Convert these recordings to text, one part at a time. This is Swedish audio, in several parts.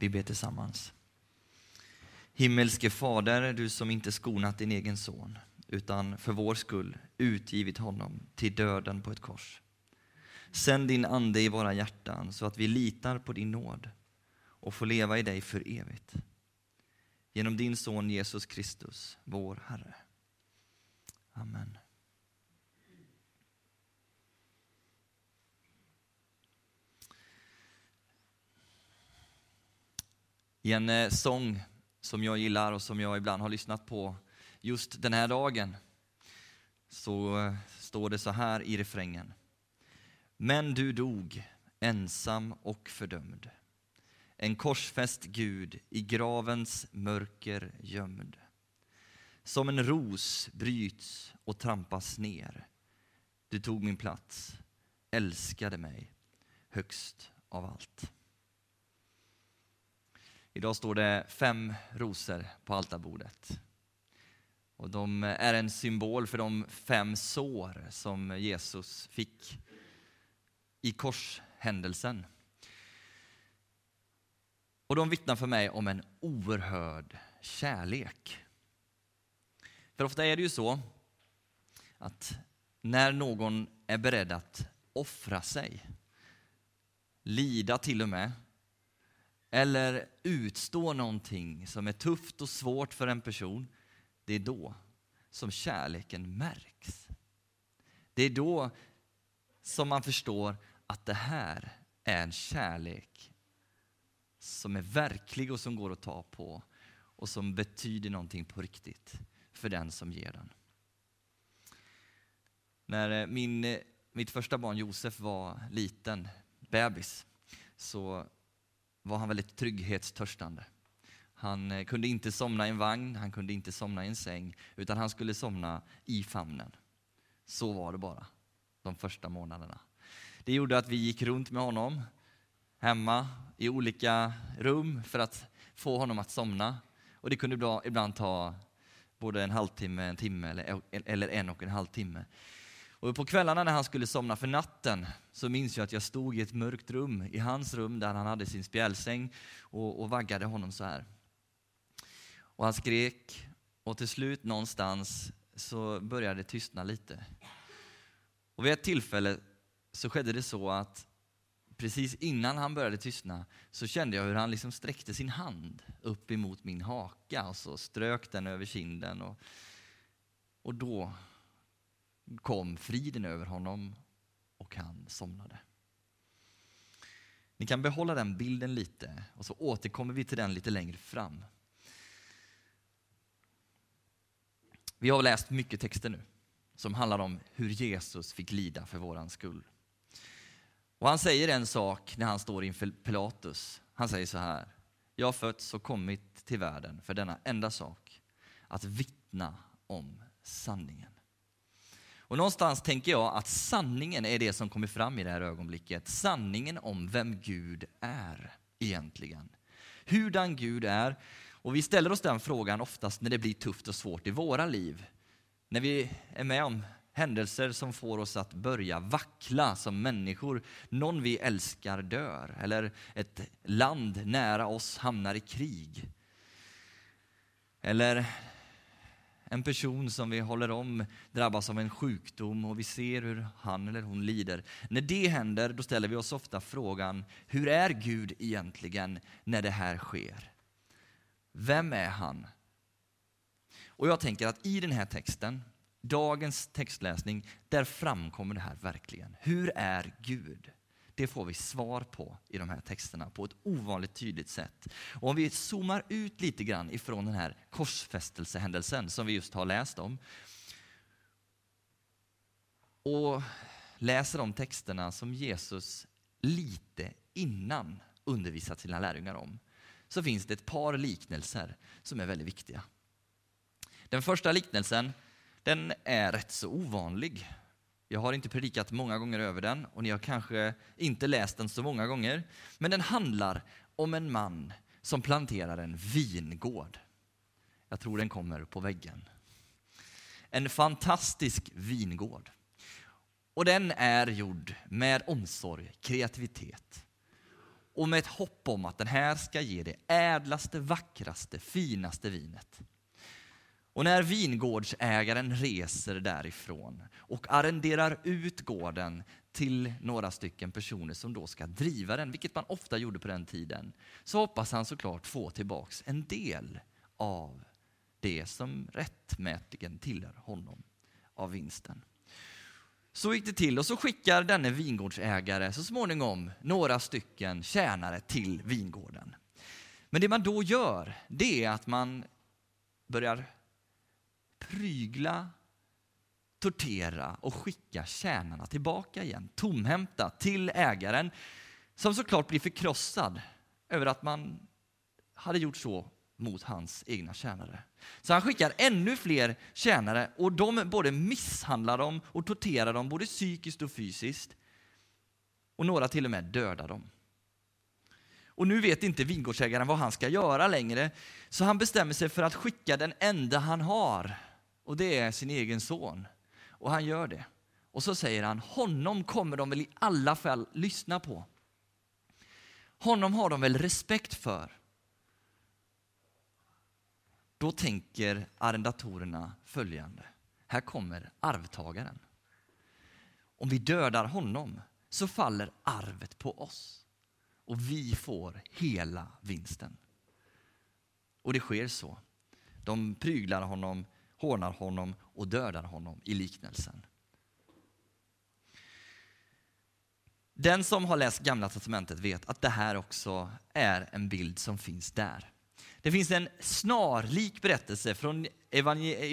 Vi ber tillsammans. Himmelske Fader, du som inte skonat din egen son, utan för vår skull utgivit honom till döden på ett kors. Sänd din Ande i våra hjärtan så att vi litar på din nåd och får leva i dig för evigt. Genom din son Jesus Kristus, vår Herre. Amen. I en eh, sång som jag gillar och som jag ibland har lyssnat på just den här dagen så eh, står det så här i refrängen. Men du dog ensam och fördömd. En korsfäst Gud i gravens mörker gömd. Som en ros bryts och trampas ner. Du tog min plats, älskade mig högst av allt. Idag står det fem rosor på altarbordet. Och de är en symbol för de fem sår som Jesus fick i korshändelsen. Och de vittnar för mig om en oerhörd kärlek. För ofta är det ju så att när någon är beredd att offra sig, lida till och med, eller utstå någonting som är tufft och svårt för en person, det är då som kärleken märks. Det är då som man förstår att det här är en kärlek som är verklig och som går att ta på och som betyder någonting på riktigt för den som ger den. När eh, min, eh, mitt första barn Josef var liten, bebis, så var han väldigt trygghetstörstande. Han eh, kunde inte somna i en vagn, han kunde inte somna i en säng, utan han skulle somna i famnen. Så var det bara, de första månaderna. Det gjorde att vi gick runt med honom, hemma, i olika rum för att få honom att somna. Och det kunde ibland ta både en halvtimme, en timme eller en och en halv timme. Och på kvällarna när han skulle somna för natten så minns jag att jag stod i ett mörkt rum, i hans rum där han hade sin spjälsäng och, och vaggade honom så här. Och han skrek och till slut någonstans så började det tystna lite. Och vid ett tillfälle så skedde det så att precis innan han började tystna så kände jag hur han liksom sträckte sin hand upp emot min haka och så strök den över kinden. Och, och då kom friden över honom och han somnade. Ni kan behålla den bilden lite och så återkommer vi till den lite längre fram. Vi har läst mycket texter nu som handlar om hur Jesus fick lida för våran skull. Och han säger en sak när han står inför Pilatus. Han säger så här. Jag har fötts och kommit till världen för denna enda sak. Att vittna om sanningen. Och någonstans tänker jag att sanningen är det som kommer fram i det här ögonblicket. Sanningen om vem Gud är egentligen. Hurdan Gud är. Och vi ställer oss den frågan oftast när det blir tufft och svårt i våra liv. När vi är med om händelser som får oss att börja vackla som människor. Någon vi älskar dör, eller ett land nära oss hamnar i krig. Eller en person som vi håller om drabbas av en sjukdom och vi ser hur han eller hon lider. När det händer, då ställer vi oss ofta frågan, hur är Gud egentligen när det här sker? Vem är han? Och jag tänker att i den här texten, dagens textläsning, där framkommer det här verkligen. Hur är Gud? Det får vi svar på i de här texterna på ett ovanligt tydligt sätt. Och om vi zoomar ut lite grann ifrån den här korsfästelsehändelsen som vi just har läst om och läser de texterna som Jesus lite innan undervisat sina lärjungar om så finns det ett par liknelser som är väldigt viktiga. Den första liknelsen den är rätt så ovanlig jag har inte predikat många gånger över den och ni har kanske inte läst den så många gånger. Men den handlar om en man som planterar en vingård. Jag tror den kommer på väggen. En fantastisk vingård. Och den är gjord med omsorg, kreativitet. och med ett hopp om att den här ska ge det ädlaste, vackraste, finaste vinet. Och när vingårdsägaren reser därifrån och arrenderar ut gården till några stycken personer som då ska driva den, vilket man ofta gjorde på den tiden, så hoppas han såklart få tillbaks en del av det som rättmätigen tillhör honom av vinsten. Så gick det till och så skickar denne vingårdsägare så småningom några stycken tjänare till vingården. Men det man då gör, det är att man börjar prygla, tortera och skicka tjänarna tillbaka igen, tomhämta till ägaren, som såklart blir förkrossad över att man hade gjort så mot hans egna tjänare. Så han skickar ännu fler tjänare och de både misshandlar dem och torterar dem både psykiskt och fysiskt. Och några till och med dödar dem. Och nu vet inte vingårdsägaren vad han ska göra längre, så han bestämmer sig för att skicka den enda han har, och det är sin egen son. Och han gör det. Och så säger han, honom kommer de väl i alla fall lyssna på. Honom har de väl respekt för. Då tänker arrendatorerna följande. Här kommer arvtagaren. Om vi dödar honom så faller arvet på oss och vi får hela vinsten. Och det sker så. De pryglar honom, hånar honom och dödar honom i liknelsen. Den som har läst Gamla testamentet vet att det här också är en bild som finns där. Det finns en snarlik berättelse från,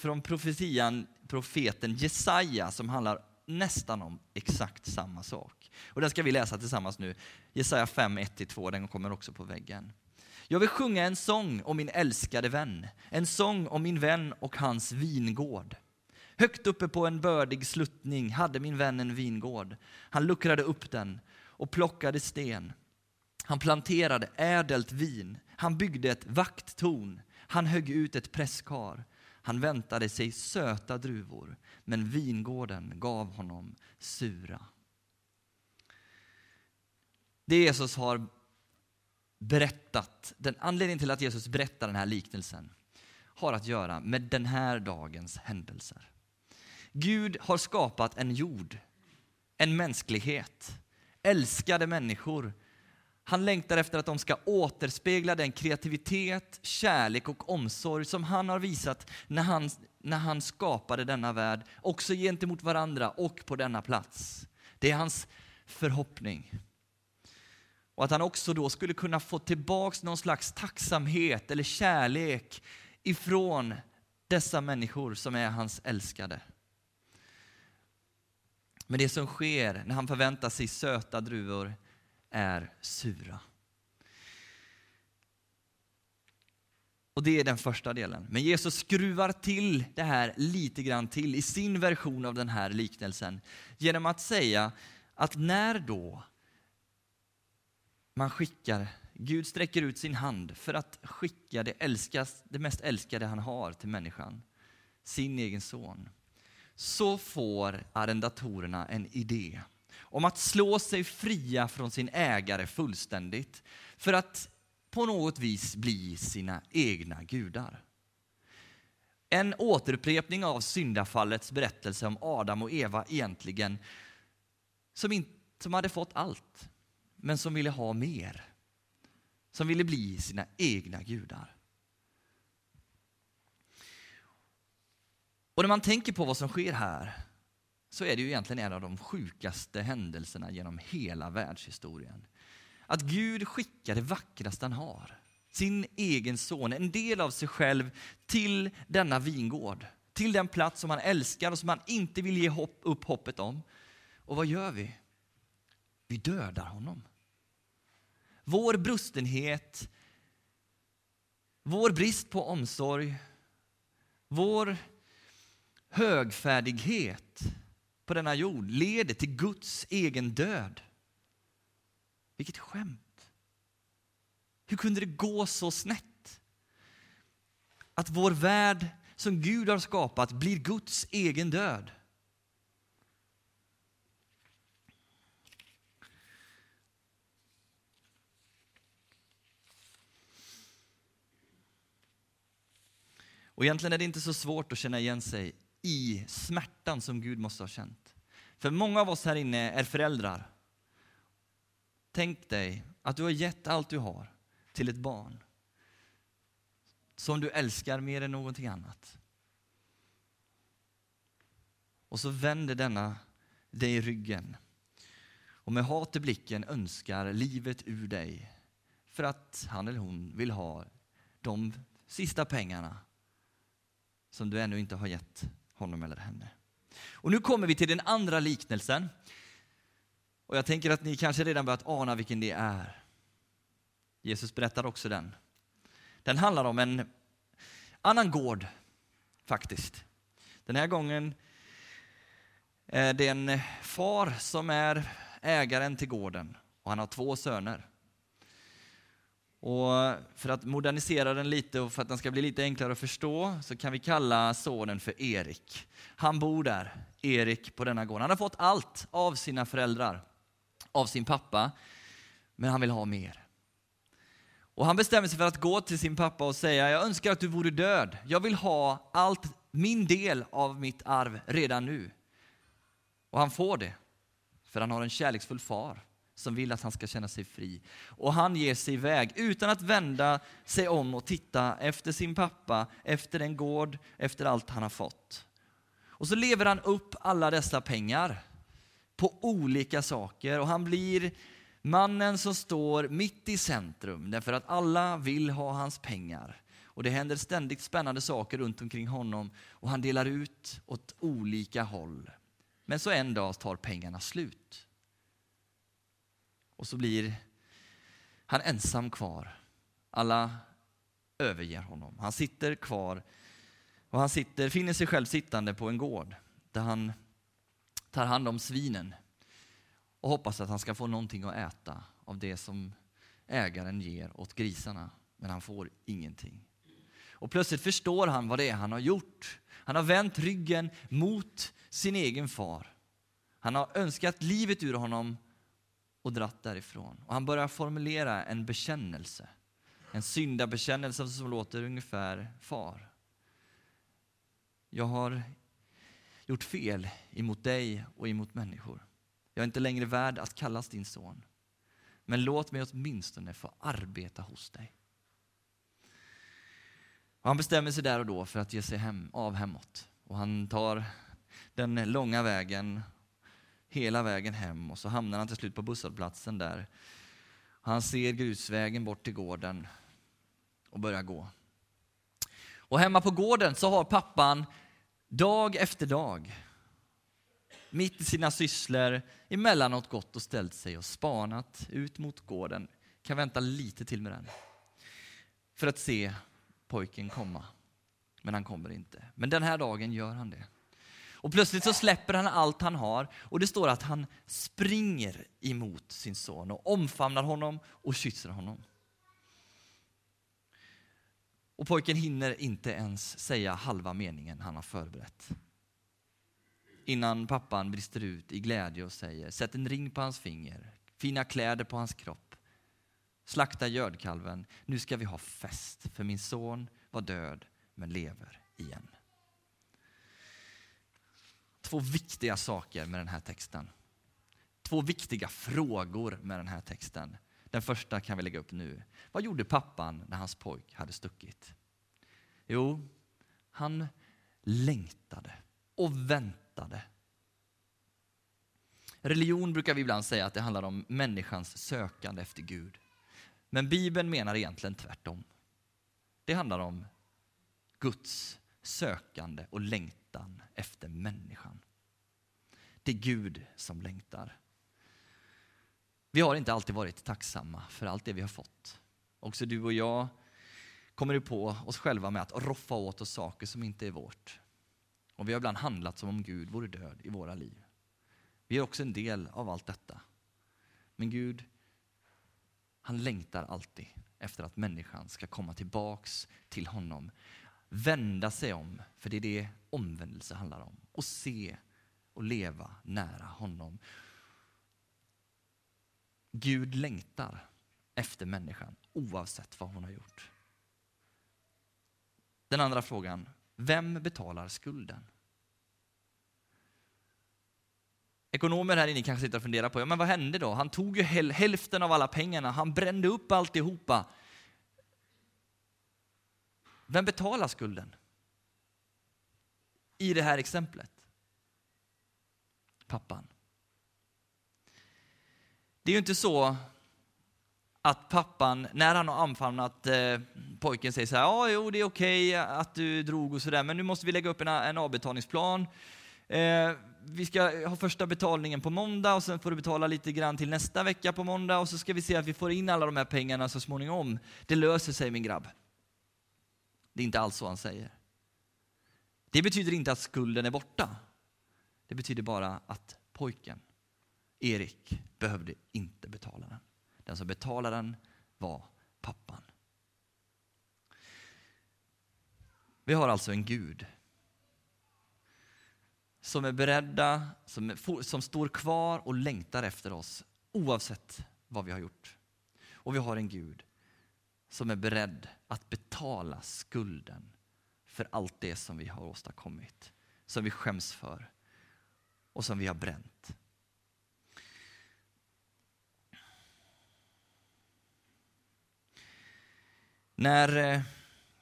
från profetian, profeten Jesaja som handlar nästan om exakt samma sak. Och den ska vi läsa tillsammans nu. Jesaja 5, 1-2, den kommer också på väggen. Jag vill sjunga en sång om min älskade vän, en sång om min vän och hans vingård. Högt uppe på en bördig sluttning hade min vän en vingård. Han luckrade upp den och plockade sten. Han planterade ädelt vin. Han byggde ett vakttorn. Han högg ut ett presskar. Han väntade sig söta druvor, men vingården gav honom sura. Det Jesus har berättat, den anledningen till att Jesus berättar den här liknelsen har att göra med den här dagens händelser. Gud har skapat en jord, en mänsklighet, älskade människor han längtar efter att de ska återspegla den kreativitet, kärlek och omsorg som han har visat när han, när han skapade denna värld, också gentemot varandra och på denna plats. Det är hans förhoppning. Och att han också då skulle kunna få tillbaks någon slags tacksamhet eller kärlek ifrån dessa människor som är hans älskade. Men det som sker när han förväntar sig söta druvor är sura. Och det är den första delen. Men Jesus skruvar till det här lite grann till i sin version av den här liknelsen genom att säga att när då man skickar, Gud sträcker ut sin hand för att skicka det, älskas, det mest älskade han har till människan, sin egen son, så får arrendatorerna en idé om att slå sig fria från sin ägare fullständigt för att på något vis bli sina egna gudar. En återupprepning av syndafallets berättelse om Adam och Eva egentligen, som, in, som hade fått allt, men som ville ha mer. Som ville bli sina egna gudar. Och när man tänker på vad som sker här så är det ju egentligen en av de sjukaste händelserna genom hela världshistorien. Att Gud skickar det vackraste han har, sin egen son, en del av sig själv, till denna vingård. Till den plats som han älskar och som han inte vill ge hopp, upp hoppet om. Och vad gör vi? Vi dödar honom. Vår brustenhet, vår brist på omsorg, vår högfärdighet på denna jord leder till Guds egen död. Vilket skämt! Hur kunde det gå så snett? Att vår värld som Gud har skapat blir Guds egen död. Och egentligen är det inte så svårt att känna igen sig i smärtan som Gud måste ha känt. För många av oss här inne är föräldrar. Tänk dig att du har gett allt du har till ett barn som du älskar mer än någonting annat. Och så vänder denna dig ryggen och med hat i blicken önskar livet ur dig för att han eller hon vill ha de sista pengarna som du ännu inte har gett honom eller henne. Och nu kommer vi till den andra liknelsen. Och jag tänker att ni kanske redan börjat ana vilken det är. Jesus berättar också den. Den handlar om en annan gård, faktiskt. Den här gången är det en far som är ägaren till gården och han har två söner. Och för att modernisera den lite och för att den ska bli lite enklare att förstå så kan vi kalla sonen för Erik. Han bor där, Erik, på denna gård. Han har fått allt av sina föräldrar, av sin pappa, men han vill ha mer. Och han bestämmer sig för att gå till sin pappa och säga, jag önskar att du vore död. Jag vill ha allt, min del av mitt arv redan nu. Och han får det, för han har en kärleksfull far som vill att han ska känna sig fri. Och han ger sig iväg utan att vända sig om och titta efter sin pappa, efter den gård, efter allt han har fått. Och så lever han upp alla dessa pengar på olika saker och han blir mannen som står mitt i centrum därför att alla vill ha hans pengar. Och det händer ständigt spännande saker runt omkring honom och han delar ut åt olika håll. Men så en dag tar pengarna slut. Och så blir han ensam kvar. Alla överger honom. Han sitter kvar och han sitter, finner sig själv sittande på en gård där han tar hand om svinen och hoppas att han ska få någonting att äta av det som ägaren ger åt grisarna. Men han får ingenting. Och plötsligt förstår han vad det är han har gjort. Han har vänt ryggen mot sin egen far. Han har önskat livet ur honom och dratt därifrån. Och han börjar formulera en bekännelse. En syndabekännelse som låter ungefär Far. Jag har gjort fel emot dig och emot människor. Jag är inte längre värd att kallas din son. Men låt mig åtminstone få arbeta hos dig. Och han bestämmer sig där och då för att ge sig hem, av hemåt. Och han tar den långa vägen hela vägen hem och så hamnar han till slut på busshållplatsen där. Han ser grusvägen bort till gården och börjar gå. Och hemma på gården så har pappan dag efter dag mitt i sina sysslor emellanåt gått och ställt sig och spanat ut mot gården. Kan vänta lite till med den. För att se pojken komma. Men han kommer inte. Men den här dagen gör han det. Och plötsligt så släpper han allt han har och det står att han springer emot sin son och omfamnar honom och kysser honom. Och pojken hinner inte ens säga halva meningen han har förberett. Innan pappan brister ut i glädje och säger sätt en ring på hans finger, fina kläder på hans kropp. Slakta gödkalven, nu ska vi ha fest för min son var död men lever igen två viktiga saker med den här texten. Två viktiga frågor med den här texten. Den första kan vi lägga upp nu. Vad gjorde pappan när hans pojk hade stuckit? Jo, han längtade och väntade. Religion brukar vi ibland säga att det handlar om människans sökande efter Gud. Men Bibeln menar egentligen tvärtom. Det handlar om Guds sökande och längtan efter människan. Det är Gud som längtar. Vi har inte alltid varit tacksamma för allt det vi har fått. Också du och jag kommer på oss själva med att roffa åt oss saker som inte är vårt. Och vi har ibland handlat som om Gud vore död i våra liv. Vi är också en del av allt detta. Men Gud, han längtar alltid efter att människan ska komma tillbaks till honom vända sig om, för det är det omvändelse handlar om. Och se och leva nära honom. Gud längtar efter människan oavsett vad hon har gjort. Den andra frågan, vem betalar skulden? Ekonomer här inne kanske sitter och funderar på, ja, men vad hände då? Han tog ju hälften av alla pengarna, han brände upp alltihopa. Vem betalar skulden? I det här exemplet? Pappan. Det är ju inte så att pappan, när han har anfamnat eh, pojken, säger så här, ja, jo, det är okej att du drog och sådär, men nu måste vi lägga upp en, en avbetalningsplan. Eh, vi ska ha första betalningen på måndag och sen får du betala lite grann till nästa vecka på måndag och så ska vi se att vi får in alla de här pengarna så småningom. Det löser sig min grabb. Det är inte alls så han säger. Det betyder inte att skulden är borta. Det betyder bara att pojken, Erik, behövde inte betala den. Den som betalade den var pappan. Vi har alltså en Gud som är beredda, som, är, som står kvar och längtar efter oss oavsett vad vi har gjort. Och vi har en Gud som är beredd att betala skulden för allt det som vi har åstadkommit, som vi skäms för och som vi har bränt. När eh,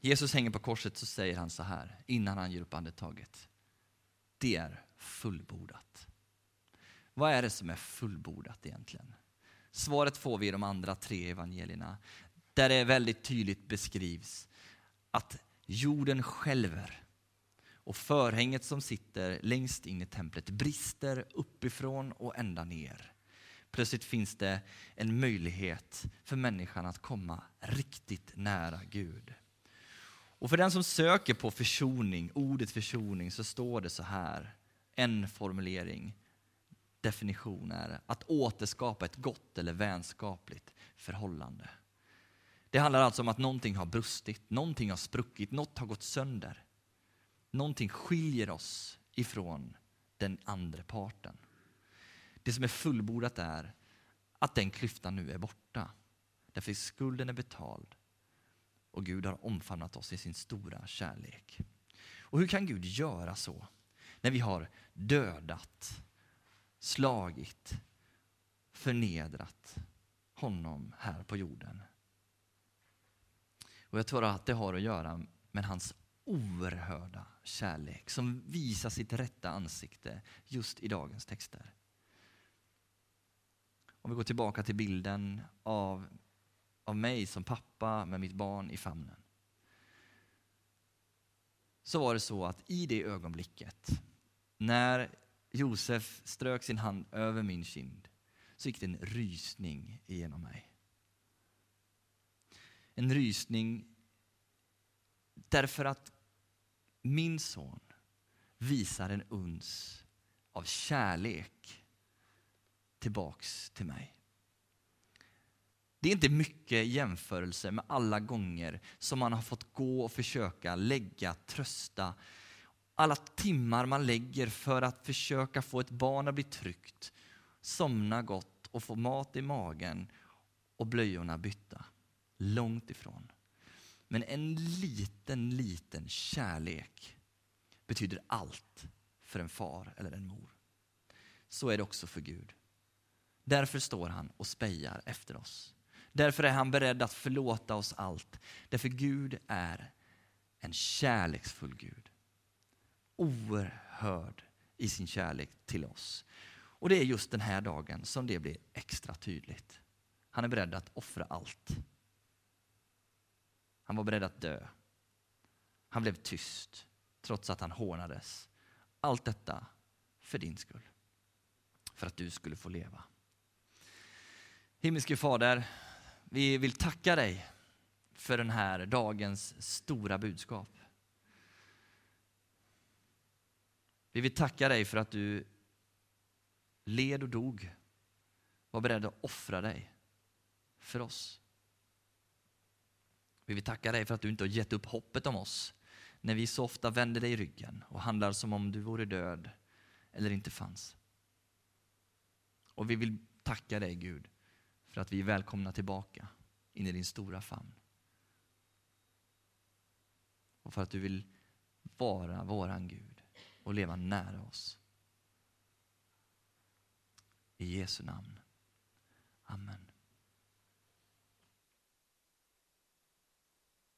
Jesus hänger på korset så säger han så här, innan han ger upp andetaget. Det är fullbordat. Vad är det som är fullbordat egentligen? Svaret får vi i de andra tre evangelierna, där det väldigt tydligt beskrivs att jorden skälver och förhänget som sitter längst in i templet brister uppifrån och ända ner. Plötsligt finns det en möjlighet för människan att komma riktigt nära Gud. Och för den som söker på försoning, ordet försoning, så står det så här, en formulering, definition är att återskapa ett gott eller vänskapligt förhållande. Det handlar alltså om att någonting har brustit, någonting har spruckit, något har gått sönder. Någonting skiljer oss ifrån den andra parten. Det som är fullbordat är att den klyftan nu är borta. Därför skulden är betald och Gud har omfamnat oss i sin stora kärlek. Och hur kan Gud göra så? När vi har dödat, slagit, förnedrat honom här på jorden. Och jag tror att det har att göra med hans oerhörda kärlek som visar sitt rätta ansikte just i dagens texter. Om vi går tillbaka till bilden av, av mig som pappa med mitt barn i famnen. Så var det så att i det ögonblicket när Josef strök sin hand över min kind så gick det en rysning igenom mig. En rysning därför att min son visar en uns av kärlek tillbaks till mig. Det är inte mycket jämförelse med alla gånger som man har fått gå och försöka lägga, trösta, alla timmar man lägger för att försöka få ett barn att bli tryggt, somna gott och få mat i magen och blöjorna bytta. Långt ifrån. Men en liten, liten kärlek betyder allt för en far eller en mor. Så är det också för Gud. Därför står han och spejar efter oss. Därför är han beredd att förlåta oss allt. Därför Gud är en kärleksfull Gud. Oerhörd i sin kärlek till oss. Och det är just den här dagen som det blir extra tydligt. Han är beredd att offra allt. Han var beredd att dö. Han blev tyst trots att han hånades. Allt detta för din skull. För att du skulle få leva. Himmelske Fader, vi vill tacka dig för den här dagens stora budskap. Vi vill tacka dig för att du led och dog, var beredd att offra dig för oss. Vi vill tacka dig för att du inte har gett upp hoppet om oss när vi så ofta vänder dig ryggen och handlar som om du vore död eller inte fanns. Och vi vill tacka dig Gud för att vi är välkomna tillbaka in i din stora famn. och för att du vill vara våran Gud och leva nära oss. I Jesu namn. Amen.